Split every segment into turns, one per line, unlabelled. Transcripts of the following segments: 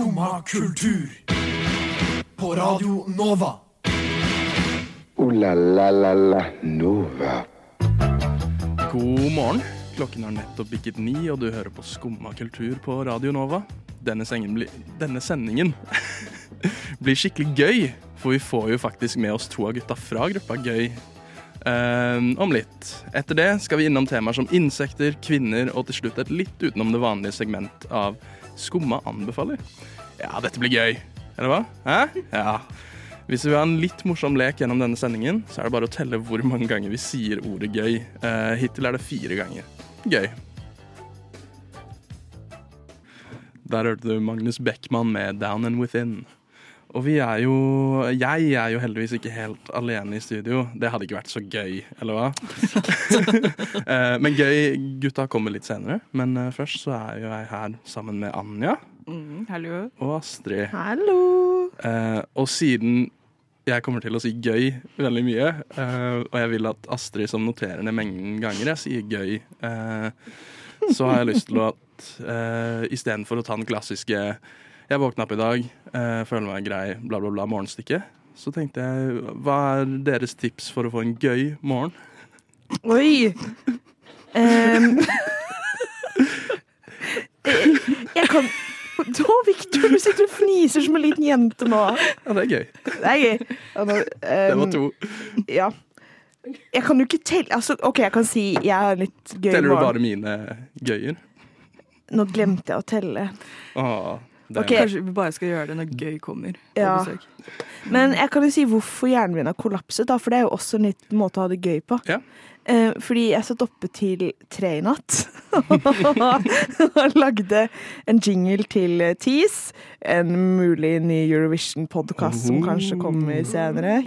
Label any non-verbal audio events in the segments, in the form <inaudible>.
Skumma kultur. På Radio Nova.
O-la-la-la-la Nova.
God morgen. Klokken har nettopp bikket ni, og du hører på Skumma kultur på Radio Nova. Denne, bli, denne sendingen <laughs> blir skikkelig gøy, for vi får jo faktisk med oss to av gutta fra gruppa Gøy eh, om litt. Etter det skal vi innom temaer som insekter, kvinner og til slutt et litt utenom det vanlige segment av Skumma anbefaler. Ja, dette blir gøy. Eller hva? Hæ? Ja. Hvis vi vil ha en litt morsom lek gjennom denne sendingen, så er det bare å telle hvor mange ganger vi sier ordet gøy. Eh, hittil er det fire ganger. Gøy. Der hørte du Magnus Beckmann med 'Down and Within'. Og vi er jo Jeg er jo heldigvis ikke helt alene i studio. Det hadde ikke vært så gøy, eller hva? <laughs> Eh, men gøy gutta kommer litt senere. Men eh, først så er jo jeg her sammen med Anja
Mm, hallo.
og Astrid.
Hallo.
Eh, og siden jeg kommer til å si gøy veldig mye, eh, og jeg vil at Astrid som noterer ned mengden ganger jeg sier gøy, eh, så har jeg lyst til at eh, istedenfor å ta den klassiske 'jeg våkna opp i dag, eh, føler meg grei, bla, bla, bla' morgenstikket, så tenkte jeg hva er deres tips for å få en gøy morgen?
Oi. Um. <laughs> jeg kan <laughs> Å, Victor, du sitter og fniser som en liten jente nå.
Ja, det er gøy.
Det er gøy. Ja, nå,
Det var to.
Ja. Jeg kan jo ikke telle altså, OK, jeg kan si jeg har litt gøy
Teller du bare mine gøyer?
Nå glemte jeg å telle.
Åh, det er
Ok.
Kanskje vi bare skal gjøre det når gøy kommer på
Ja.
besøk.
Men jeg kan jo si hvorfor hjernen min har kollapset, da, for det er jo også en litt måte å ha det gøy på.
Ja.
Eh, fordi jeg satt oppe til tre i natt <laughs> og lagde en jingle til Tees. En mulig ny Eurovision-podkast som kanskje kommer senere.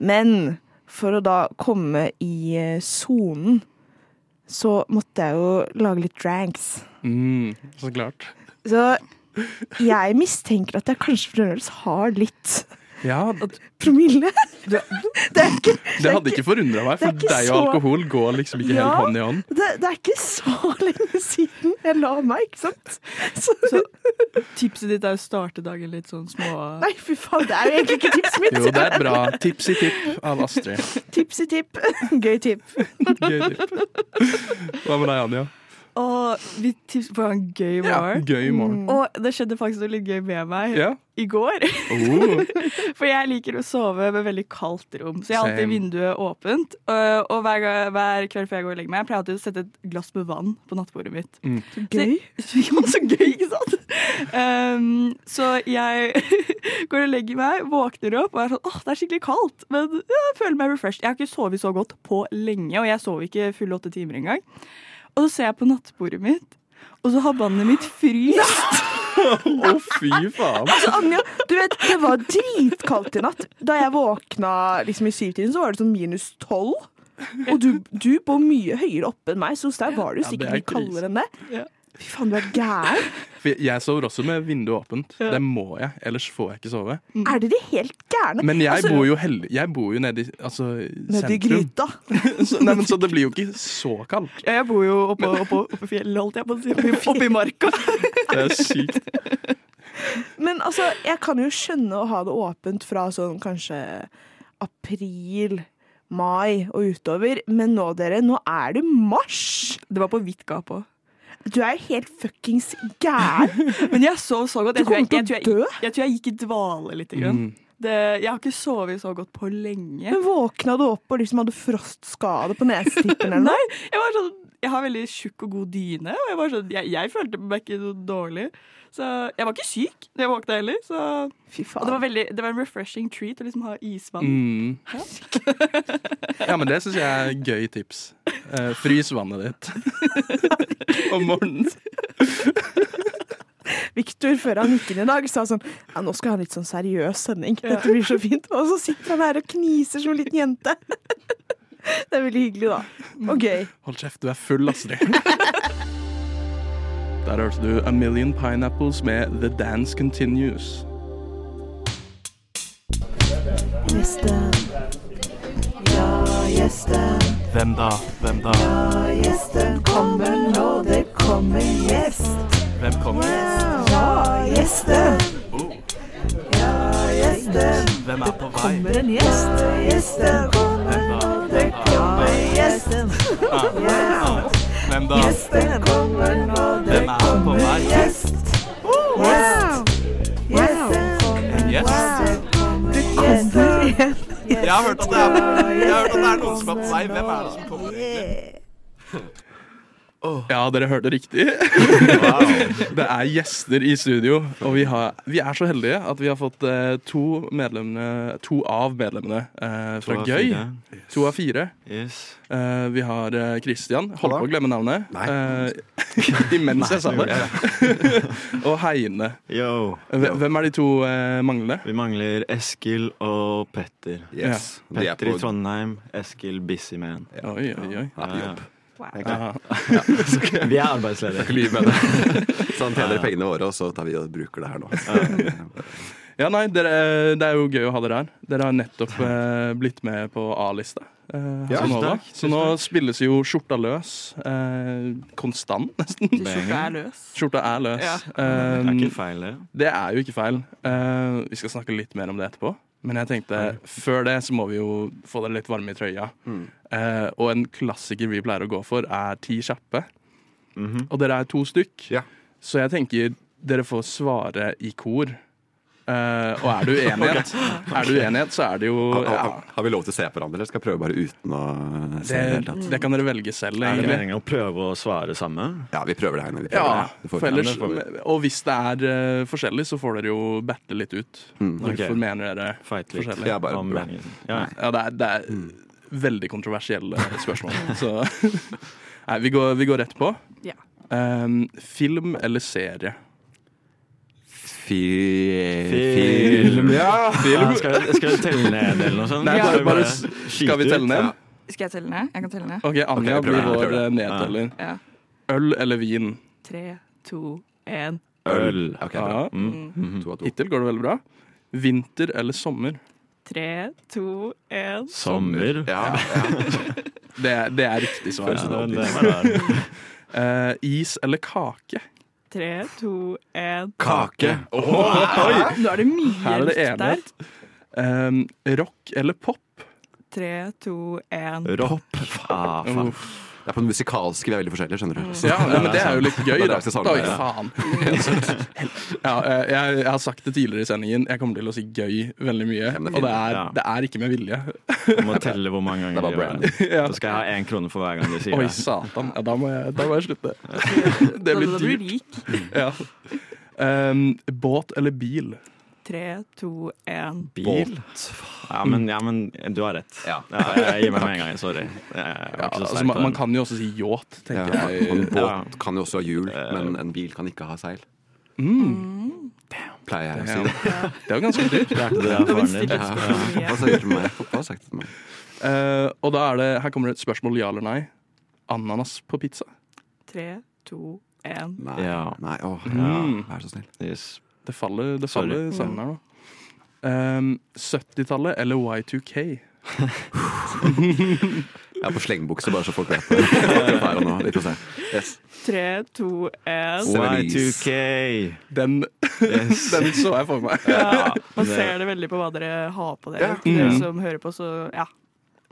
Men for å da komme i eh, sonen, så måtte jeg jo lage litt dranks.
Mm, så klart.
Så jeg mistenker at jeg kanskje fremdeles har litt
Ja,
promille. <laughs> Det er ikke,
Det hadde ikke forundra meg, for deg og alkohol går liksom ikke
Ja.
helt hånd i hånd.
det, det er ikke så <laughs> lenge siden jeg la meg, ikke sant? Så,
Så tipset ditt er å starte dagen litt sånn små
nei, fy faen, det er jo egentlig ikke tipset mitt.
Jo, det er bra tips i tipp av Astrid.
Tips i tipp. <laughs> Gøy tipp.
Gøy tipp. Hva med deg, Anja?
Og vi tipset på en gøy
Ja,
morgen.
gøy morgen.
Og det skjedde faktisk noe litt gøy med meg
Ja.
i går.
Oh, <laughs>
For jeg liker å sove med veldig kaldt rom, så jeg har alltid vinduet åpent. Og, og hver, gang- hver kveld før jeg går og legger meg, jeg pleier alltid å sette et glass med vann på nattbordet mitt.
mm.
Gøy.
Så, <laughs> ja, så gøy, ikke sant? Um, så jeg <laughs> går og legger meg, våkner opp og er sånn åh, det er skikkelig kaldt. Men jeg føler meg refreshed. Jeg har ikke sovet så godt på lenge, og jeg sov ikke fulle åtte timer engang. Og så ser jeg på nattbordet mitt, og så har bandet mitt fryst. <laughs>
Å, fy faen.
Altså, Anja, du vet, det var dritkaldt i natt. Da jeg våkna liksom i syvtiden, så var det sånn minus tolv. Og du, du bor mye høyere oppe enn meg, så hos deg var det jo
Ja,
sikkert
er
litt kaldere enn det.
Ja.
Fy faen, du er gæren. <laughs>
For jeg sover også med vinduet åpent.
Ja.
Det må jeg, ellers får jeg ikke sove.
Er dere helt gærne?
Men jeg
Altså,
bor jo heldig Jeg bor jo nede i altså,
ned
sentrum.
gryta. <laughs>
Så, nei, men, så det blir jo ikke så kaldt.
Ja, jeg bor jo oppå, oppå, oppå fjellet, holdt jeg på å si. Oppe, oppe i marka. <laughs>
Det er sykt.
Men altså, jeg kan jo skjønne å ha det åpent fra sånn kanskje april, mai og utover, men nå dere, nå er det mars!
Det var på vidt gap òg.
Du er helt fuckings gæren! <laughs>
Men jeg sov så godt. Jeg du
kommer til
tror
å
jeg,
dø!
jeg tror jeg gikk i dvale litt. Grann.
Mm.
Det, jeg har ikke sovet så godt på lenge.
Men våkna du opp og liksom hadde frostskade på <laughs> nesetippen eller noe?
Jeg, var sånn, jeg har veldig tjukk og god dyne, og jeg, var sånn, jeg, jeg følte meg ikke noe dårlig. Så jeg var ikke syk da jeg våkna heller. Så,
Fy
og det var, veldig, det var en refreshing treat å liksom ha isvann.
Mm. Ja, <laughs> men det syns jeg er gøy tips. Eh, frys vannet ditt <laughs> om morgenen. <laughs>
Victor, før han gikk inn i dag, sa sånn Ja, nå skal jeg ha en litt sånn seriøs sending. Dette blir så fint. Og så sitter han her og kniser som en liten jente. <laughs> Det er veldig hyggelig, da. Mm. Og gøy.
Hold kjeft, du er full, Astrid. <laughs> Der hørte du A Million Pineapples med The Dance Continues.
Gjesten. Ja, gjesten.
Hvem da? Hvem da?
Ja, gjesten kommer nå, det kommer gjest.
Hvem kommer? Wow.
Ja, gjesten. Oh. Ja, gjesten.
Hvem er på vei?
Det kommer en gjest. Gjesten kommer nå det Ja. Wow.
Hvem da?
Gjesten kommer nå, det
Hvem er på
kommer
vei?
gjest. Wow. Gjesten
En gjest?
kommer igjen.
Jeg har hørt at det er, jeg har hørt at det er noen som er på vei. Hvem er det som kommer egentlig?
Ja, dere hørte riktig. <laughs> det er gjester i studio, og vi, har, vi er så heldige at vi har fått eh, to, medlemmene, to av medlemmene eh, fra
To av
Gøy.
Yes.
To av fire.
Yes.
Eh, vi har eh, Christian. Holdt på å glemme navnet. Eh, <laughs> imens jeg sa det. <laughs> og Heine.
Yo.
Hvem er de to eh, manglende?
Vi mangler Eskil og Petter.
Yes. Er
Petter i Trondheim, Eskil Busy Man.
Oi, oi, oi.
Ja, på jobb.
Ja.
Vi er arbeidsledige.
Lyv med det. Så han tjener pengene våre, og så tar vi og bruker det her nå.
Ja, nei, dere, det er jo gøy å ha dere her. Dere har nettopp eh, blitt med på A-lista. Eh,
Ja.
Så nå spilles jo skjorta løs. Eh, konstant, nesten.
Skjorta er løs.
Skjorta er løs.
Ja.
Det er
Eh,
ikke feil, det.
det er jo ikke feil. Eh, vi skal snakke litt mer om det etterpå. Men jeg tenkte, før det så må vi jo få dere litt varme i trøya.
Mm.
Eh, og en klassiker vi pleier å gå for, er Ti kjappe.
Mhm.
Og dere er to stykk.
Ja.
Så jeg tenker dere får svare i kor. Eh, og er det <laughs> uenighet, er det uenighet, så er det jo
Har,
ja,
har, har vi lov til å se på hverandre, eller skal jeg prøve bare uten å se det
det, det kan dere velge selv,
Er det meningen å prøve å svare samme?
Ja, vi prøver det her. Prøver
Ja,
det.
For ellers, og hvis det er uh, forskjellig, så får dere jo battle litt ut.
Mm.
Hvorfor
Ok.
mener dere
Fight litt.
Forskjellig.
Ja, bare
om Ja.
Ja, det er, det er veldig kontroversielle <laughs> spørsmål. Så <laughs> Nei, vi går, vi går rett på.
Ja.
Um, film eller serie?
Fi-
Film.
Ja!
Ja, skal, skal vi telle ned eller noe sånt?
Nei, bare, bare, skal vi telle ned?
Skal jeg telle ned? Jeg kan telle ned.
OK, Anja
okay,
blir vår eh, nedteller.
Ja.
Øl eller vin?
Tre, to, én.
Øl.
Ok, bra.
Ja.
Mm. Mm
To to.
Hittil går det veldig bra. Vinter eller sommer?
Tre, to, én.
Sommer.
Ja, ja. <laughs>
Det, er- det er riktig svar.
Ja, det, det var. <laughs>
Eh, is eller kake?
Tre, to, én.
Kake.
Nå er det mye
Her er det
likt der.
enighet. Um, rock eller pop?
Tre, to, én.
Rock. Ah, faen.
Det er på den musikalske vi er veldig forskjellige, skjønner du.
Ja, ja, men det er jo litt gøy,
Det
da. Oi, faen. <laughs> Ja, eh, jeg, jeg har sagt det tidligere i sendingen. Jeg kommer til å si gøy veldig mye. Og det er, det er ikke med vilje.
Du må telle hvor mange ganger du gjør det. Da skal jeg ha én krone for hver gang du sier det.
Oi, satan. Ja, da, må jeg, da må jeg slutte. <laughs> Det blir
blir
dyrt. Ja. Um, båt eller bil?
Tre, to, én.
Bil? Ja men, ja, men du har rett.
Ja.
jeg gir meg med en gang. Sorry.
Ja, altså, man, man kan jo også si yacht, tenker jeg.
En båt
Ja.
kan jo også ha hjul,
Eh,
men en bil kan ikke ha seil.
Mm,
Pleier jeg å si
Ja.
det.
det er jo ganske dyrt.
Det av faren din.
Hva sa du til meg? Hva har du til meg?
Eh, og da er det, her kommer det et spørsmål ja eller nei. Ananas på pizza.
Tre, to, én.
Nei.
Ja.
Nei, åh,
ja.
vær så snill.
Yes.
Det faller, det faller sammen her nå. Um, 70-tallet eller Y2K? <laughs>
Jeg er på slengbukse, bare så folk vet det. Her og nå. Vi får se. Yes.
Tre, to, én.
Seventies.
Y2K.
Den,
Yes. <laughs>
den så jeg for meg.
Ja, man ser det veldig på hva dere har på dere.
Ja.
Dere
Mm.
som hører på, så ja.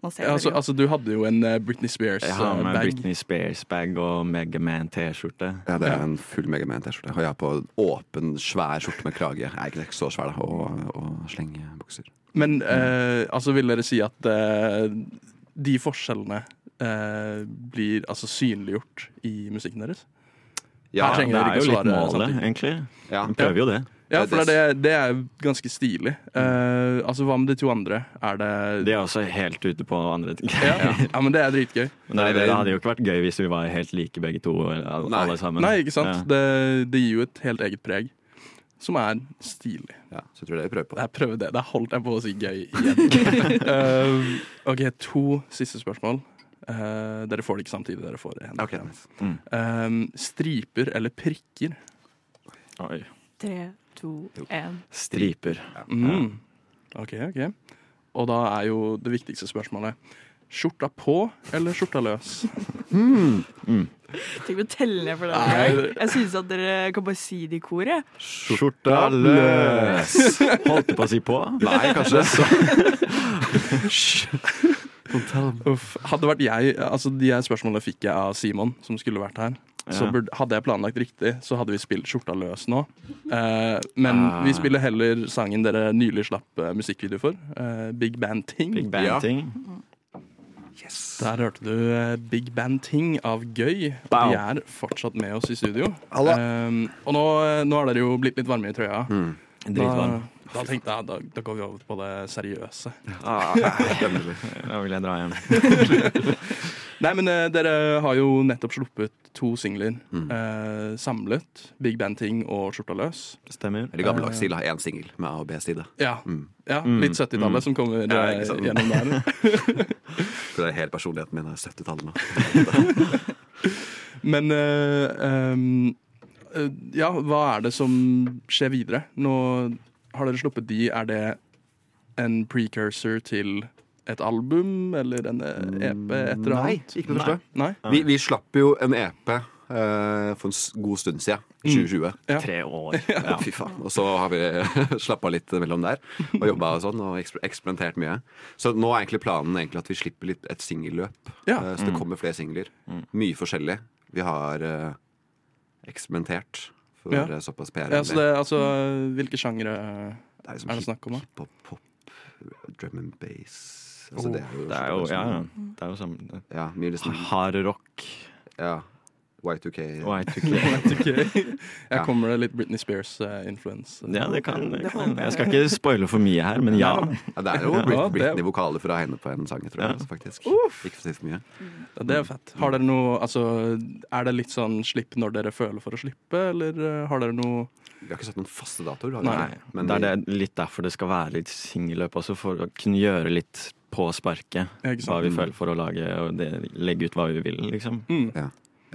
Man ser
altså,
det
altså, du hadde jo en Britney Spears-bag.
Jeg har med
Spears-bag.
Britney Spears-bag og Megaman T-skjorte.
Ja, det er en full Megaman-T-skjorte. Og jeg har på en åpen, svær skjorte med krage. Jeg er ikke så svær, da. Og, og slengebukser.
Men eh, altså, vil dere si at eh, de forskjellene eh, blir altså synliggjort i musikken deres?
Ja,
det er jo litt målet, egentlig.
ja.
Vi prøver jo det.
Ja, for det, det er ganske stilig. Uh, altså, Hva med de to andre? Er det
De er også helt ute på andre ting.
ja, <laughs> ja, men det er dritgøy.
Men det, det hadde jo ikke vært gøy hvis vi var helt like begge to. Alle,
Nei.
sammen.
Nei, ikke sant?
Ja.
Det, det gir jo et helt eget preg, som er stilig.
ja, så jeg tror det er prøver på.
Jeg prøver det. Der holdt jeg på å si gøy <laughs> igjen. uh, OK, to siste spørsmål. Uh, dere får det ikke samtidig. Dere får det.
Okay. Mm.
Eh, striper eller prikker?
Oi.
Tre, to, én.
Striper.
Mm. OK, OK. Og da er jo det viktigste spørsmålet Skjorta på eller skjorta løs? <laughs>
Tenk å telle ned for det. Jeg synes at dere kan bare si det i koret.
Skjorta løs! Holdt du på å si på?
Nei, kanskje. <laughs>
Uff. Hadde vært jeg Altså, de her spørsmålene fikk jeg av Simon, som skulle vært her. Så burde, hadde jeg planlagt riktig, så hadde vi spilt Skjorta løs nå. Eh, men
Ah.
vi spiller heller sangen dere nylig slapp uh, musikkvideo for. Uh, Big Band Ting.
Big
Ja.
Band-ting.
Der hørte du uh, Big Band Ting av Gøy.
Bow.
De er fortsatt med oss i studio.
Halla.
Eh, og nå, nå har dere jo blitt litt varme i trøya.
Mm.
Dritvarm.
da tenkte jeg da, da går vi over på det seriøse.
Ah, <laughs> da vil jeg dra hjem. <laughs>
Nei, men uh, dere har jo nettopp sluppet to singler
Mm.
uh, samlet. Big Band Ting og Skjorta løs.
Stemmer.
Eller gammeldags stil. har Én singel med A og B-side.
Ja,
Mm.
ja litt 70-tallet
Mm.
som kommer
Ja,
eh, gjennom der. <laughs>
For det er hele personligheten min er 70-tallet nå. <laughs>
Men uh, ehm, eh, ja, hva er det som skjer videre? Nå har dere sluppet de. Er det en precursor til et album eller en eh, EP, et eller
Nei,
annet?
ikke noe første.
Nei?
Vi, vi slapp jo en EP eh, for en god stund siden. 2020.
Ja.
Tre år. <laughs> Ja.
Fy faen. Og så har vi <laughs> slappa litt mellom der og jobba og sånn, og eksper- eksperimentert mye. Så nå er egentlig planen egentlig at vi slipper litt et singelløp.
Ja.
Eh, Så det kommer flere singler. Mye forskjellig. Vi har eh, eksperimentert for
Ja.
eh, såpass PR.
Ja, så det, altså, hvilke sjangere
Det er,
er det snakk om, da?
Hiphop, pop, drum and bass altså, det, er jo,
Det er jo, ja, ja. Det er jo sånn
ja, liksom
hard rock.
ja, Y2K.
Y2K. <laughs> <laughs>
Jeg kommer det litt Britney Spears-influence.
Ja, det kan, det kan. Jeg skal ikke spoile for mye her, men ja.
Ja, det er jo Britney-vokaler for å hegne på en sang, tror jeg.
Ja.
faktisk Ikke for å si for mye.
Ja, det er fett. Har dere noe, altså, er det litt sånn slipp når dere føler for å slippe, eller eh, har dere noe
Vi har ikke satt noen faste datoer.
Nei.
Men det er det, litt derfor det skal være litt singelløp også, for å kunne gjøre litt på sparket. Hva vi føler for å lage, og det, legge ut hva vi vil, liksom.
mm.
Ja,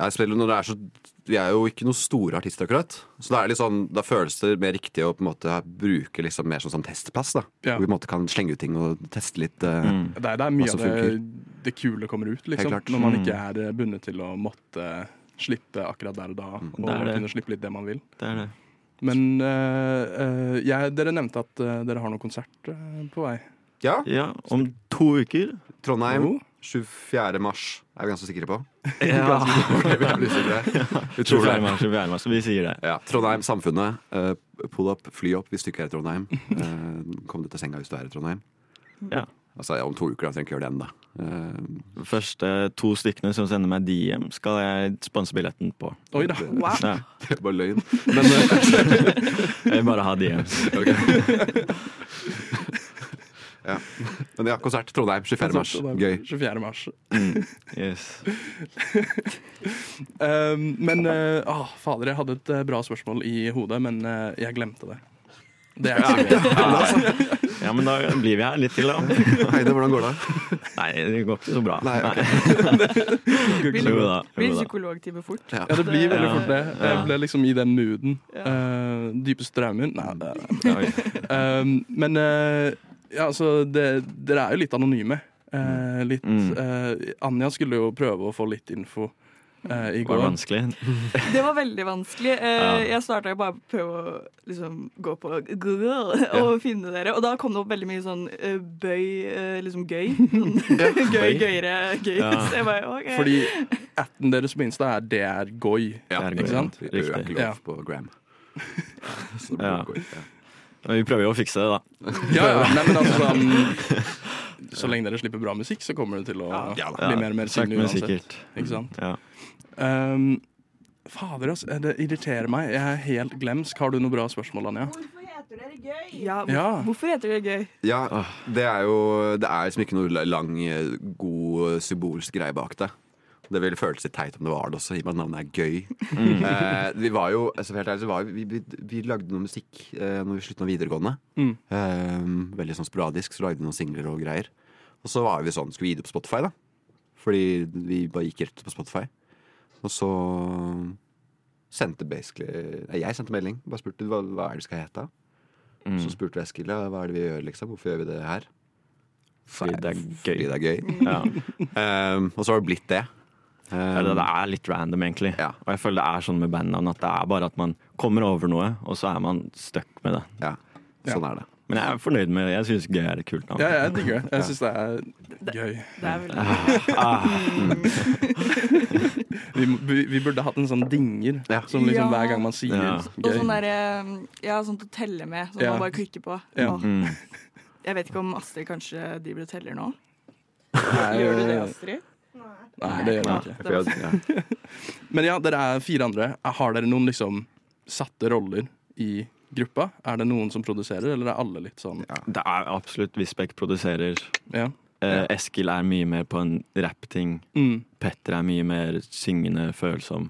spesielt når det er så Vi er jo ikke noen store artister, akkurat. Så da, er litt sånn, da føles det mer riktig å på en måte bruke liksom mer sånn som testplass. da
Ja.
Hvor vi på en måte kan slenge ut ting og teste litt. eh,
Mm.
Det er der mye
Hva som
av det, det kule kommer ut, liksom. Når man
Mm.
ikke er eh, bundet til å måtte slippe akkurat der og da, og
Det er det.
kunne slippe litt det man vil.
Det er det.
Men uh, uh, jeg, dere nevnte at dere har noen konsert på vei.
Ja,
Ja, om to uker.
Trondheim.
Jo.
24. mars er vi ganske sikre på. <laughs>
Ja.
Ok, <laughs> vi er litt usikre. Vi tror
24.
det.
mars, 24. mars, vi sier det.
Ja, Trondheim, Samfunnet. Uh, pull up, fly opp hvis du ikke er i Trondheim. Uh, kom deg til senga hvis du er i Trondheim.
Ja.
Altså, ja, Om to uker, da trenger jeg ikke gjøre det ennå. Uh,
Første to stykkene som sender meg DM, skal jeg sponse billetten på.
Oi da.
Wow.
Ja. <laughs>
det er bare løgn. Men eh,
Jeg vil bare ha DMs.
Ok. Ja. Men ja, konsert Trondheim 24. mars. Gøy.
24. mars. <laughs>
Yes.
Um, men uh, oh, fader, jeg hadde et eh, bra spørsmål i hodet, men uh, jeg glemte det. Det er ikke gøy.
Ja, men da blir vi her litt til, da.
Heide, hvordan går det?
Nei, det går ikke så bra.
Nei, okay.
Blir <laughs>
Jo da.
blir psykologtime fort.
Ja, det blir veldig fort det. Jeg ble liksom i den mooden.
Ja.
Uh, dypeste drømmen? Nei, det er
det.
Uh, men eh, ja, altså, det, dere er jo litt anonyme. Eh, litt,
Mm.
eh, Anja skulle jo prøve å få litt info eh, i
Var det
går.
vanskelig? <laughs>
Det var veldig vanskelig. Eh,
Ja.
Jeg starta jo bare å prøve å liksom, gå på Google og <laughs> finne dere. Og da kom det opp veldig mye sånn eh, bøy eh, Liksom gøy. <laughs> Sånn, gøy, gøyere, gøy.
Ja.
Så jeg bare, okay.
Fordi atten deres på Insta er det er gøy.
Ja,
Det er
ikke
gøy,
sant?
ja. Riktig.
Ja.
på Gram. Så det
Ja. Vi prøver jo å fikse det, da. <laughs>
Ja, ja. <laughs> Nei, men altså sånn Så lenge dere slipper bra musikk, så kommer det til å
Ja,
bli mer og mer synlig uansett.
sikkert.
Ikke sant?
Ja.
Um, fader, altså. Det irriterer meg. Jeg er helt glemsk. Har du noe bra spørsmål, Anja?
Hvorfor heter dere gøy?
ja, hvor, Hvorfor heter det gøy?
Ja, det er jo Det er liksom ikke noe lang, eh, god symbolsk greie bak det. Det ville føltes litt teit om det var det også, i og med at navnet er gøy. Eh, vi var jo, altså helt ærlig, så var vi, vi, vi lagde noe musikk eh, når vi slutta videregående.
Mm.
Eh, veldig sånn sporadisk, så lagde vi noen singler og greier. Og så var vi sånn, skulle vi gi det på Spotify, da? Fordi vi bare gikk rett på Spotify. Og så sendte basically Jeg sendte melding. Bare spurte hva, hva er det skal hete.
Mm.
Så spurte Eskil ja, hva er det vi gjør, liksom. Hvorfor gjør vi det her?
fordi det er
Fordi
gøy.
det er gøy.
Ja.
Um, <laughs> og så har det blitt det. Um,
Eller det er litt random, egentlig.
Ja.
Og jeg føler det er sånn med bandnavn at det er bare at man kommer over noe, og så er man stuck med det.
ja, sånn er det.
Men jeg er fornøyd med det. Jeg syns gøy er et kult navn.
Ja, jeg digger det. Jeg syns det er gøy.
Det er veldig <laughs>
Ah,
Vi, vi, burde hatt en sånn dinger
Ja.
som liksom hver gang man sier
Ja.
Og sånn derre Ja, sånt å telle med, som
Ja.
man bare klikker på.
Ja.
Mm.
Jeg vet ikke om Astrid kanskje driver og teller nå. Gjør du det, Astrid?
Nei, det gjør
Ja.
jeg ikke.
Ja, jeg- ja. <laughs>
Men ja, dere er fire andre. Har dere noen liksom satte roller i gruppa? Er det noen som produserer, eller er alle litt sånn
Det er absolutt Visbekk produserer.
Ja.
Eh, Eskil er mye mer på en rappting.
Mm.
Petter er mye mer syngende, følsom.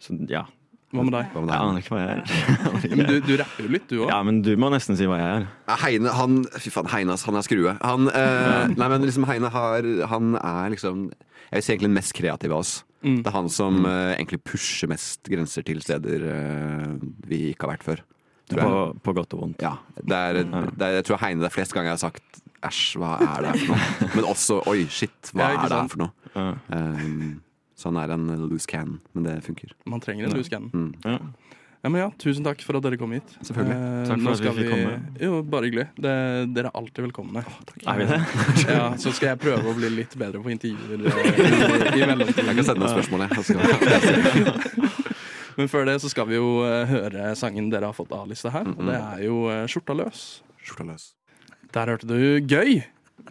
Så ja.
Hva med deg?
Hva med
Jeg aner ikke hva jeg er. <laughs>
Men du, du rapper jo litt, du òg.
Ja, men du må nesten si hva jeg er.
Heine, han Fy faen, Heine, ass, han er skrue. Han, eh, nei, men liksom, Heine har Han er liksom Jeg vil si egentlig den mest kreative av oss.
Mm.
Det er han som eh, egentlig pusher mest grenser til steder uh, vi ikke har vært før. Tror jeg.
På, på godt og vondt.
Ja, det er, det er, jeg tror Heine det er flest ganger jeg har sagt æsj, hva er det her for noe? <laughs> Men også oi, shit, hva
Ja,
er det her for noe?
Ja.
Um, så han er en loose can, men det funker.
Man trenger en loose can.
Mm.
Ja.
Ja, men ja, tusen takk for at dere kom hit.
Selvfølgelig.
Eh,
Takk for at vi fikk komme.
Jo, bare hyggelig. Det, dere er alltid velkomne.
Er vi det? <laughs>
Ja, så skal jeg prøve å bli litt bedre på intervjuer eh, i, i mellomtiden.
Jeg kan sende noen spørsmål, jeg. jeg. skal- <laughs>
Men før det så skal vi jo eh, høre sangen dere har fått A-lista her. Og det er jo eh, Skjorta løs.
Skjorta løs.
Der hørte du Gøy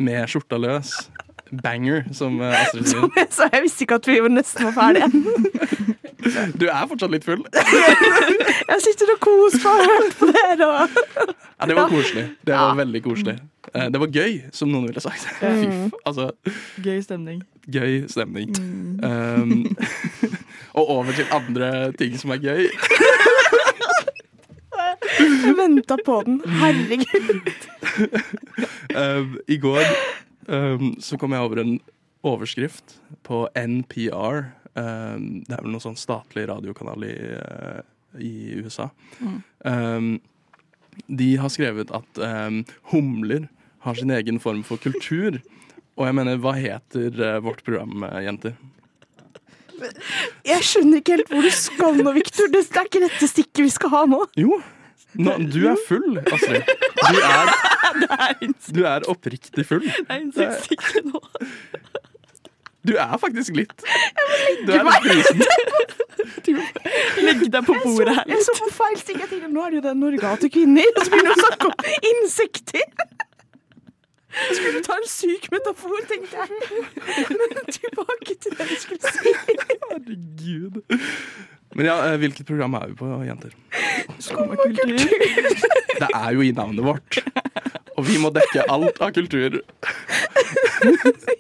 med Skjorta løs. Banger, som <laughs> Astrid sier.
Så jeg visste ikke at vi var nesten var ferdige.
Du er fortsatt litt full. <laughs>
Jeg sitter og koser meg og hører på dere.
Ja, det var koselig. Det var veldig koselig. Eh, Det var gøy, som noen ville sagt. <laughs> Fy
Mm.
altså,
Gøy stemning.
gøy stemning.
Mm.
Um, <laughs> og over til andre ting som er gøy.
Jeg venta på den. Herregud.
Um, I går um, så kom jeg over en overskrift på NPR. Um, det er vel noen sånn statlig radiokanal i, uh, i USA.
Mm.
Um, de har skrevet at um, humler har sin egen form for kultur. Og jeg mener, hva heter uh, vårt program, uh, jenter?
Jeg skjønner ikke helt hvor du skal nå, Victor. Det er ikke dette stikket vi skal ha nå.
Jo, nå, du er full, Astrid. Du er, <laughs> du er oppriktig full.
Det er ikke nå. <laughs>
Du er faktisk litt. <laughs> Du er litt brisen.
Legg <laughs> deg på bordet her
Jeg så på feil stikk. Jeg tenkte, Nå er det jo den Norge til kvinner, og så begynner du å snakke om insekter. Jeg skulle ta en syk metafor, tenkte jeg. Men tilbake til det jeg skulle si.
Herregud. Men ja, eh, hvilket program er vi på, jenter?
Skummakultur. <laughs>
Det er jo i navnet vårt. Og vi må dekke alt av kultur. <laughs>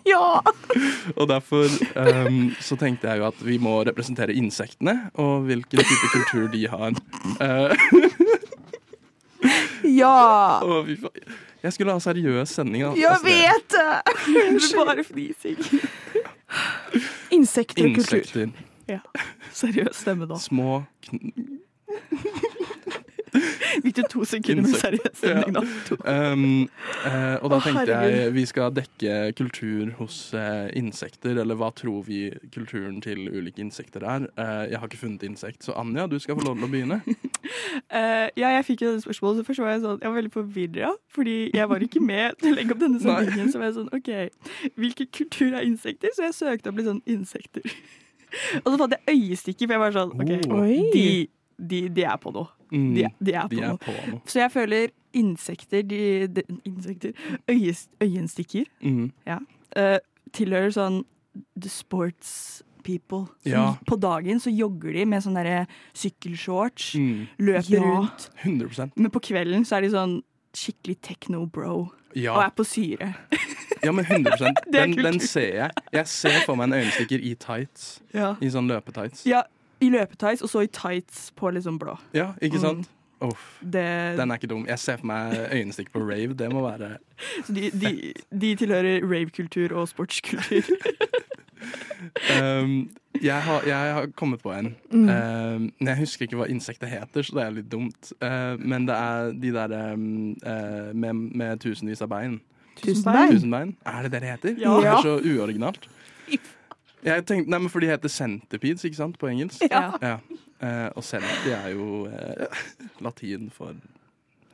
Ja.
Og derfor um, så tenkte jeg jo at vi må representere insektene, og hvilken type kultur de har. Eh,
Ja. <laughs>
Og vi, jeg skulle ha seriøs sending. Altså.
Jeg vet det.
Bare fnising.
Insekter og kultur.
Insekter. <laughs>
Seriøs stemme, da.
Små kn <laughs>
Fikk du to sekunder med seriøs stemning, da? To.
Um, uh, og da
Å,
tenkte jeg vi skal dekke kultur hos uh, insekter, eller hva tror vi kulturen til ulike insekter er. Uh, jeg har ikke funnet insekt, så Anja, du skal få lov til å begynne. <laughs>
Ja, jeg fikk jo det spørsmålet, så først var jeg sånn Jeg var veldig forvirra, fordi jeg var ikke med til å legge opp denne sendingen. Så var jeg sånn OK, hvilken kultur er insekter? Så jeg søkte opp litt sånn insekter. <laughs> Og så fant jeg øyestikker, for jeg var sånn OK,
Oh.
De, de, de er på noe.
Mm,
De, de er på
de er
noe.
på noe.
Så jeg føler insekter, de, de Insekter Øyenstikker
Mm.
eh, tilhører sånn the sports people. Som
Ja.
På dagen så jogger de med sånne sykkelshorts,
Mm.
løper
Ja.
rundt.
100
Men på kvelden så er de sånn skikkelig techno-bro og er på syre. <laughs>
ja, men 100 <laughs>
Det er
den, den ser jeg. Jeg ser for meg en øyenstikker i tights.
Ja.
I sånn løpetights.
ja, I løpetights, og så i tights på liksom blå.
Ja, ikke sant? Uff,
Det,
den er ikke dum. Jeg ser for meg øyenstikk på rave. Det må være <laughs>
så de, de, de tilhører rave-kultur og sportskultur. <laughs>
um, jeg, har, jeg har kommet på en.
Mm.
Um, jeg husker ikke hva insektet heter, så det er litt dumt. Uh, men det er de der um, uh, med, med tusenvis av bein.
Tusenbein.
Tusenbein. Er det det det heter?
Ja.
Det er så uoriginalt. Jeg tenkte, nei, men For de heter centipedes, ikke sant, på engelsk?
Ja.
Ja. Eh, og centi er jo eh, latin for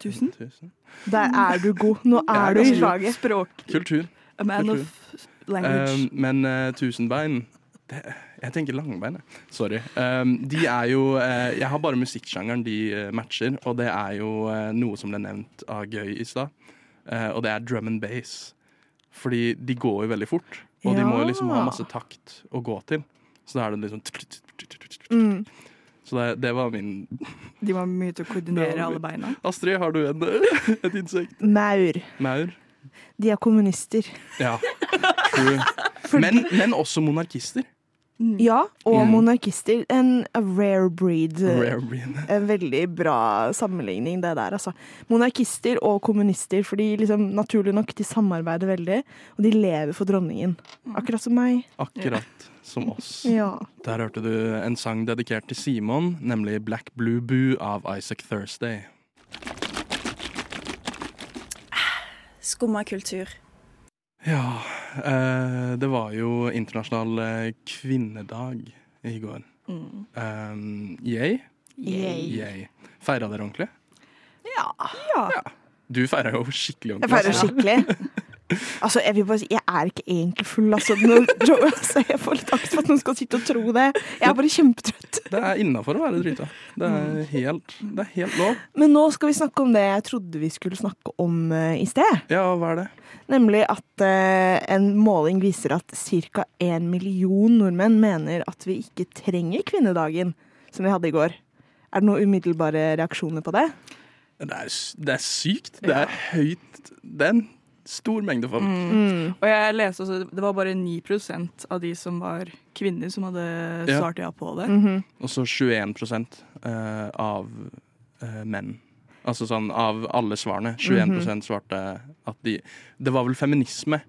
Tusen.
tusen.
Der er du god. Nå
er
er du i slaget.
Språk.
Kultur.
A man
Kultur.
of language.
Eh, men eh, tusenbein det, Jeg tenker langbein, jeg. Sorry. Um, de er jo eh, Jeg har bare musikksjangeren de eh, matcher, og det er jo eh, noe som ble nevnt av Gøy i stad. Eh, og det er drum and bass. Fordi de går jo veldig fort, og de må jo liksom ha masse takt å gå til. Så da er det liksom
Mm.
Så det, det var min
De var mye til å koordinere alle beina.
Astrid, har du en, <laughs> et insekt?
Maur.
Maur?
De er kommunister.
Ja. <laughs> True. Men, men også monarkister.
Ja, og
Mm.
monarkister. En rare breed.
Rare breed. <laughs>
En veldig bra sammenligning, det der, altså. Monarkister og kommunister, for de liksom, naturlig nok, de samarbeider veldig. Og de lever for dronningen. Akkurat som meg.
Akkurat som oss. <laughs>
Ja.
Der hørte du en sang dedikert til Simon, nemlig Black Blue Boo av Isaac Thursday.
Skumma kultur.
Ja, eh, det var jo internasjonal eh, kvinnedag i går.
Mm.
Um, yay?
Yay.
Yay. Feira dere ordentlig?
Ja.
Du feira jo skikkelig
Jeg
ordentlig.
feirer
feira
skikkelig. <laughs> Altså, jeg vil bare si, jeg er ikke egentlig full, altså. <laughs> Altså jeg får litt angst for at noen skal sitte og tro det. Jeg er bare kjempetrøtt.
Det er innafor å være drita. Det er helt, det er helt lov.
Men nå skal vi snakke om det jeg trodde vi skulle snakke om eh, i sted.
Ja, hva er det?
Nemlig at eh, en måling viser at ca. en million nordmenn mener at vi ikke trenger kvinnedagen, som vi hadde i går. Er det noen umiddelbare reaksjoner på det?
Det er, det er sykt. Det er høyt. Det er en stor mengde folk.
Mm.
Og jeg leste også, det var bare 9% av de som var kvinner, som hadde svart ja på det.
Mhm.
Og så 21 uh, av uh, menn. Altså sånn av alle svarene. 21% svarte at de Det var vel feminisme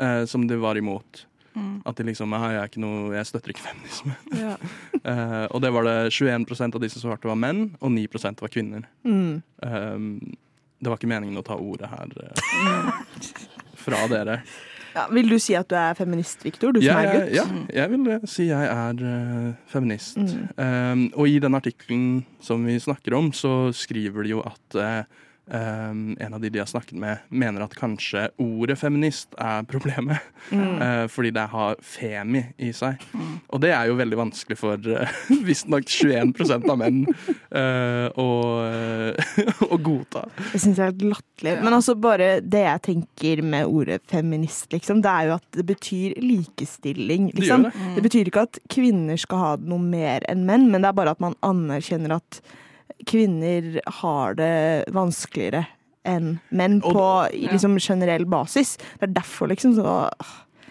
uh, som de var imot.
Mm.
At de liksom jeg, er ikke noe, jeg støtter ikke feminisme.
Ja.
uh, <laughs> og det var det 21% av de som svarte var menn, og 9% var kvinner.
Mm.
Eh, det var ikke meningen å ta ordet her eh, fra dere.
Ja, vil du si at du er feminist, Viktor? Du som
Ja,
er gutt?
ja, jeg vil eh, si jeg er uh, feminist.
Mm.
Um, og i den artikkelen som vi snakker om, så skriver de jo at eh, um, en av de de har snakket med, mener at kanskje ordet feminist er problemet.
Mm.
Uh, fordi det har femi i seg. Og det er jo veldig vanskelig for uh, <laughs> visstnok 21% av menn uh, å, <laughs> å godta.
Jeg syns jeg er latterlig. Men altså bare det jeg tenker med ordet feminist, liksom, det er jo at det betyr likestilling. Liksom.
Det, det.
Det betyr ikke at kvinner skal ha noe mer enn menn, men det er bare at man anerkjenner at kvinner har det vanskeligere enn menn på ja. liksom generell basis. Det er derfor liksom så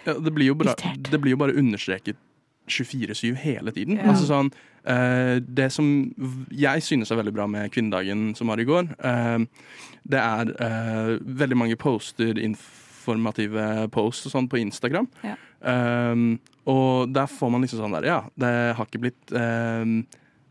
Ja, det, blir jo
Irritert.
det blir jo bare understreket 24-7 hele tiden.
Ja.
Altså sånn, uh, det som jeg synes er veldig bra med kvinnedagen som var i går, uh, det er uh, veldig mange poster, informative posts og sånn på Instagram.
Ja.
Og der får man liksom sånn der, ja, det har ikke blitt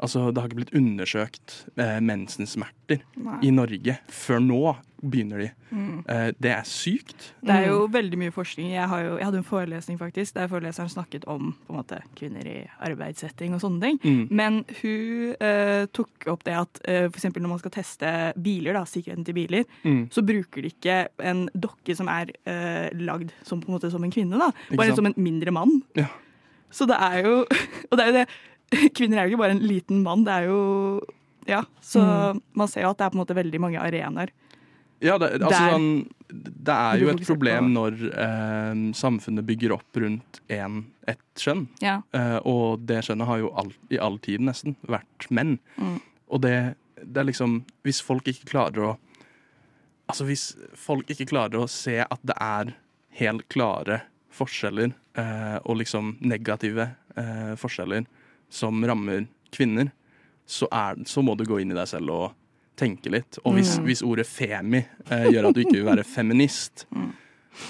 Altså, det har ikke blitt undersøkt eh, mensensmerter
Nei.
i Norge før nå begynner de.
Mm.
Eh, det er sykt.
Det er jo veldig mye forskning. Jeg, har jo, jeg hadde en forelesning faktisk, der foreleseren snakket om på en måte, kvinner i arbeidssetting og sånne ting.
Mm.
Men hun eh, tok opp det at eh, eksempel når man skal teste biler, da, sikkerheten til biler,
Mm.
så bruker de ikke en dokke som er eh, lagd som, på en måte, som en kvinne. da. Bare som en mindre mann.
Ja.
Så det er jo <laughs> Og det er jo det <laughs> Kvinner er jo ikke bare en liten mann, det er jo Ja. Så
Mm.
man ser jo at det er på en måte veldig mange arenaer.
Ja, det, altså,
Der.
sånn, det er jo et problem når eh, samfunnet bygger opp rundt en, ett kjønn.
Ja.
Eh, og det skjønnet har jo all, i all tid nesten vært menn.
Mm.
Og det, det er liksom Hvis folk ikke klarer å Altså hvis folk ikke klarer å se at det er helt klare forskjeller, eh, og liksom negative eh, forskjeller som rammer kvinner, så, er, så må du gå inn i deg selv og tenke litt. Og hvis,
Mm.
hvis ordet femi eh, gjør at du ikke vil være feminist, <laughs>
Mm.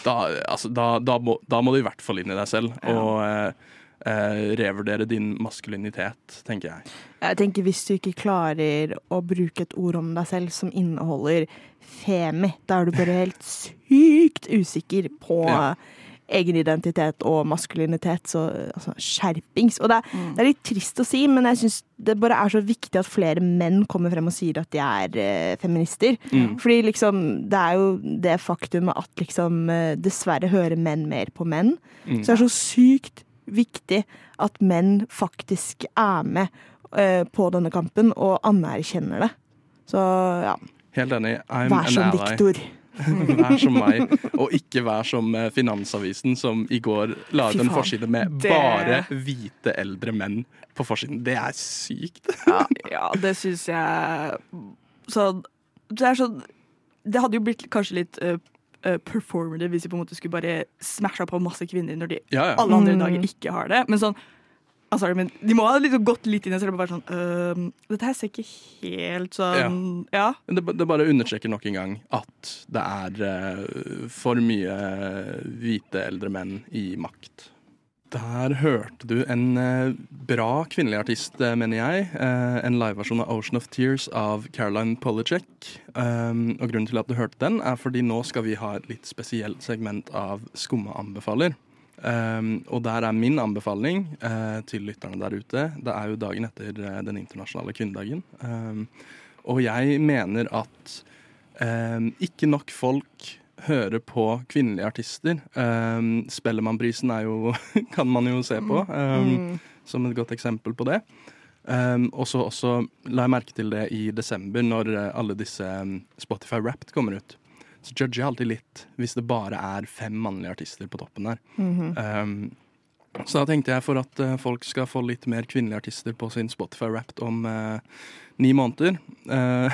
da, altså, da, da, må, da må du i hvert fall inn i deg selv
Ja.
og eh, eh, revurdere din maskulinitet, tenker jeg.
Jeg tenker Hvis du ikke klarer å bruke et ord om deg selv som inneholder femi, da er du bare helt sykt usikker på
Ja.
Egen identitet og maskulinitet. Så altså, skjerpings. Og det er, det er litt trist å si, men jeg syns det bare er så viktig at flere menn kommer frem og sier at de er eh, feminister.
Mm.
Fordi liksom, det er jo det faktumet at liksom eh, dessverre hører menn mer på menn.
Mm.
Så det er så sykt viktig at menn faktisk er med eh, på denne kampen og anerkjenner det. Så ja,
Helt enig. I'm
vær som
ally. <laughs> Vær som meg, og ikke vær som eh, Finansavisen, som i går la ut en forside med
Det-
bare hvite eldre menn på forsiden. Det er sykt. <laughs>
Ja, ja det syns jeg Så det er sånn Det hadde jo blitt kanskje litt uh, performative hvis de på en måte skulle bare smasha på masse kvinner når de
Ja, ja.
alle andre
Mm.
dager ikke har det. Men sånn altså, men De må ha liksom gått litt inn i seg og bare sånn «Øhm, Dette her ser ikke helt sånn Ja.
Det, det bare understreker nok en gang at det er eh, for mye hvite eldre menn i makt. Der hørte du en eh, bra kvinnelig artist, eh, mener jeg. Eh, en liveversjon av Ocean of Tears av Caroline Polachek. Um, og grunnen til at du hørte den, er fordi nå skal vi ha et litt spesielt segment av Skumma anbefaler. Um, og der er min anbefaling uh, til lytterne der ute. Det er jo dagen etter uh, den internasjonale kvinnedagen. Um, og jeg mener at um, ikke nok folk hører på kvinnelige artister. Um, Spellemannprisen <laughs> kan man jo se på um, som et godt eksempel på det. Og så la jeg merke til det i desember, når eh, alle disse Spotify Wrapped kommer ut. Så judger jeg alltid litt hvis det bare er fem mannlige artister på toppen der. um, så da tenkte jeg for at uh, folk skal få litt mer kvinnelige artister på sin Spotify Wrapped om uh, ni måneder, uh,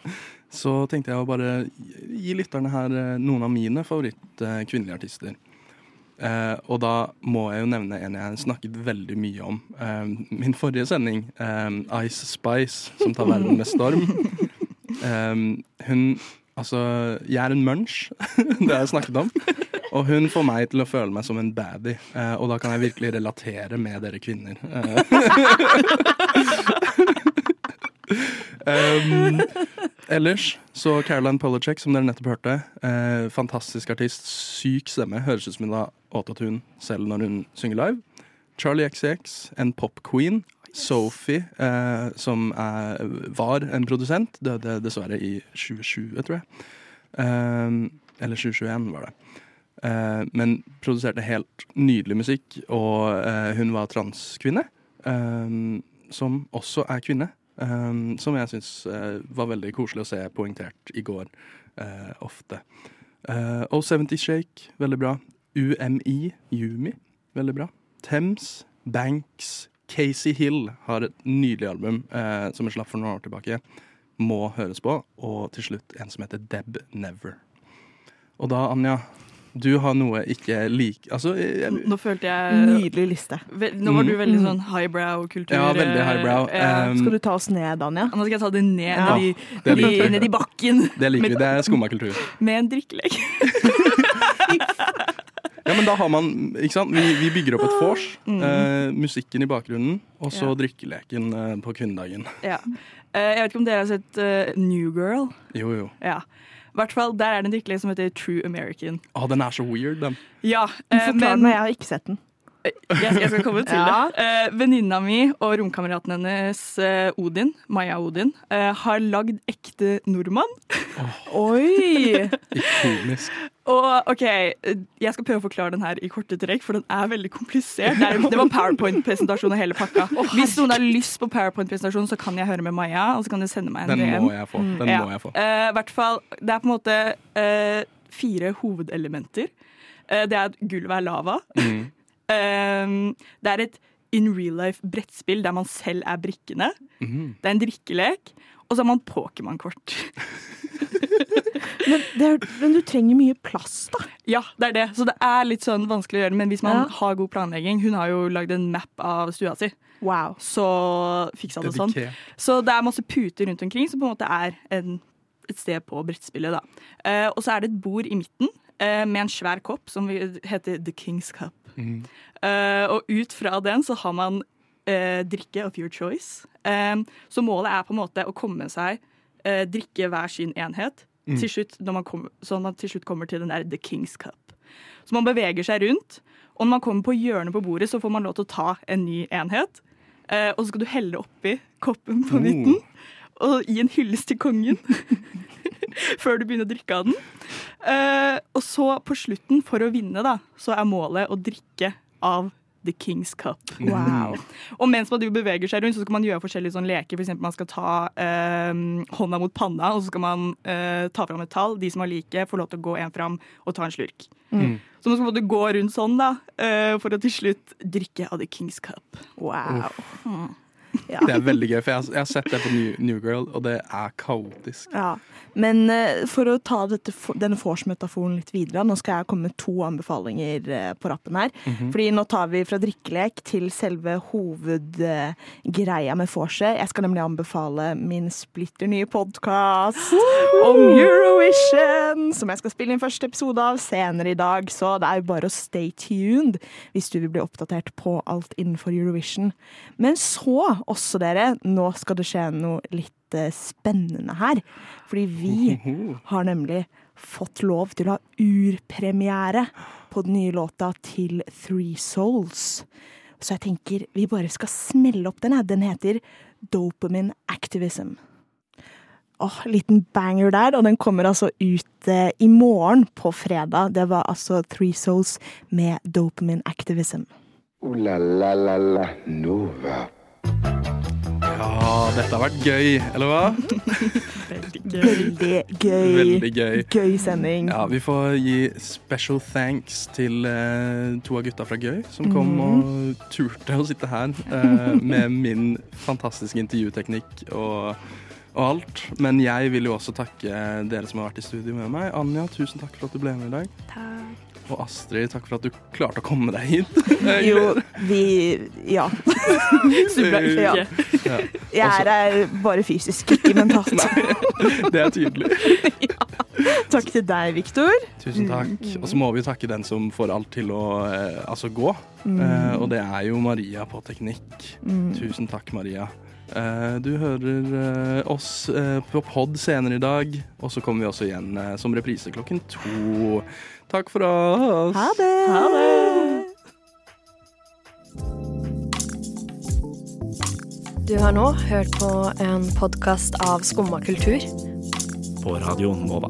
<laughs> så tenkte jeg å bare gi lytterne her noen av mine favoritt-kvinnelige artister. Uh, og da må jeg jo nevne en jeg snakket veldig mye om. Uh, min forrige sending, eh, Ice Spice, som tar verden med storm. <laughs> Eh, hun Altså, jeg er en munch, <laughs> det har jeg snakket om. Og hun får meg til å føle meg som en baddie, eh, og da kan jeg virkelig relatere med dere kvinner. <laughs> Um, ellers så Caroline Polachek, som dere nettopp hørte. Eh, fantastisk artist, syk stemme. Høres ut som hun har autotune selv når hun synger live. Charlie XX, en popqueen. Sophie, eh, som er, var en produsent, døde dessverre i 2020, tror jeg. Eh, eller 2021 var det. Eh, men produserte helt nydelig musikk, og eh, hun var transkvinne. eh, som også er kvinne. eh, som jeg syns var veldig koselig å se poengtert i går ofte. Uh, O70 Shake, veldig bra. UMI, Yumi, veldig bra. Thames, Banks, Casey Hill har et nydelig album eh, som er slapp for noen år tilbake. Må høres på. Og til slutt en som heter Deb Never. Og da, Anja, du har noe ikke lik Altså, jeg,
Nå følte jeg
Nydelig liste.
Ve- Nå var du veldig sånn highbrow-kultur.
Ja, veldig highbrow. Um,
Skal du ta oss ned, Anja?
Nå skal jeg ta det ned,
Ja.
ned, i,
det
i, ned i bakken
det liker vi. Det er skumma kultur.
med en drikkelek. <laughs>
Ja, men da har man Ikke sant? Vi, vi bygger opp et vors. Eh, musikken i bakgrunnen, og så
Ja.
drikkeleken eh, på kvinnedagen.
Ja. Eh, jeg vet ikke om dere har sett uh, New Girl?
Jo, jo.
Ja. Hvert fall, Der er det en drikkelek som heter True American.
Å, den er så weird, den.
Ja, eh,
Forklar
men
meg, jeg har ikke sett den.
Jeg, jeg skal komme til
Ja.
det. Eh, Venninna mi og romkameraten hennes eh, Odin, Maja Odin, eh, har lagd ekte nordmann.
Oi!
Ikonisk.
Og ok, Jeg skal prøve å forklare den her i korte trekk, for den er veldig komplisert. Det, er, <laughs> det var PowerPoint-presentasjon og hele pakka. Hvis noen har lyst på PowerPoint-presentasjon, så kan jeg høre med Maja, og så kan du sende meg en
Den
DM.
må jeg få. Den
Ja.
må jeg få.
Eh, hvert fall, det er på en måte eh, fire hovedelementer. Eh, det er at gulvet er lava.
Mm.
Eh, det er et in real life brettspill der man selv er brikkene.
Mm.
Det er en drikkelek. Og så har man Pokémon-kort. <laughs>
Men, men du trenger mye plass, da.
Ja, det er det. Så det er litt sånn vanskelig å gjøre. Men hvis man
Ja.
har god planlegging Hun har jo lagd en map av stua si,
Wow.
så fiksa det sånn. Så det er masse puter rundt omkring som på en måte er en, et sted på brettspillet. da. Uh, og så er det et bord i midten uh, med en svær kopp som heter The King's Cup. Eh, og ut fra den så har man eh, drikke of your choice. Eh, så målet er på en måte å komme seg drikke hver sin enhet, til slutt, når man kommer, sånn at man til slutt kommer til den der The King's Cup. Så man beveger seg rundt, og når man kommer på hjørnet på bordet, så får man lov til å ta en ny enhet. Og så skal du helle oppi koppen på midten, og gi en hyllest til kongen. <laughs> Før du begynner å drikke av den. Uh, og så på slutten, for å vinne, da, så er målet å drikke av The King's Cup.
Wow.
Og mens man beveger seg rundt, så skal man gjøre forskjellige sånne leker. For eksempel man skal ta eh, hånda mot panna, og så skal man eh, ta fram et tall. De som har like, får lov til å gå en fram og ta en slurk. Så man skal måtte gå rundt sånn da, eh, for å til slutt drikke av The King's Cup.
wow. <laughs> Ja.
Det er veldig gøy, for jeg jeg har sett det på New, New Girl, og det er kaotisk.
Ja, Men uh, for å ta dette, denne vors-metaforen litt videre, nå skal jeg komme med to anbefalinger uh, på rappen her. Fordi nå tar vi fra drikkelek til selve hovedgreia med vorset. Jeg skal nemlig anbefale min splitter nye podkast om Eurovision, som jeg skal spille inn første episode av senere i dag. Så det er jo bare å stay tuned hvis du vil bli oppdatert på alt innenfor Eurovision. Men så, også dere, nå skal det skje noe litt eh, spennende her. Fordi vi <laughs> har nemlig fått lov til å ha urpremiere på den nye låta til Three Souls. Så jeg tenker vi bare skal smelle opp den. Den heter Dopamine Activism. Åh, liten banger der, og den kommer altså ut eh, i morgen på fredag. Det var altså Three Souls med Dopamine Activism.
Uh, la la la la Nova.
Ja, dette har vært gøy, eller hva? <laughs>
Veldig gøy.
Veldig gøy.
Gøy sending.
Ja, Vi får gi special thanks til eh, to av gutta fra Gøy, som kom og turte å sitte her eh, <laughs> med min fantastiske intervjuteknikk og, og alt. Men jeg vil jo også takke dere som har vært i studio med meg. Anja, tusen takk for at du ble med i dag. Og Astrid, takk for at du klarte å komme deg hit. <laughs>
Jo, vi Ja. <laughs> ja.
Ja,
Jeg er her bare fysisk, ikke mentalt. <laughs>
det er tydelig.
Takk til deg, Viktor.
Tusen takk. Og så må vi takke den som får alt til å eh, altså gå. Eh, og det er jo Maria på teknikk. Tusen takk, Maria. Eh, du hører eh, oss eh, på pod senere i dag, og så kommer vi også igjen som reprise klokken to. Takk for oss.
Ha det. Ha det.
Du har nå hørt på en podkast av Skumma kultur.
På radioen Nova.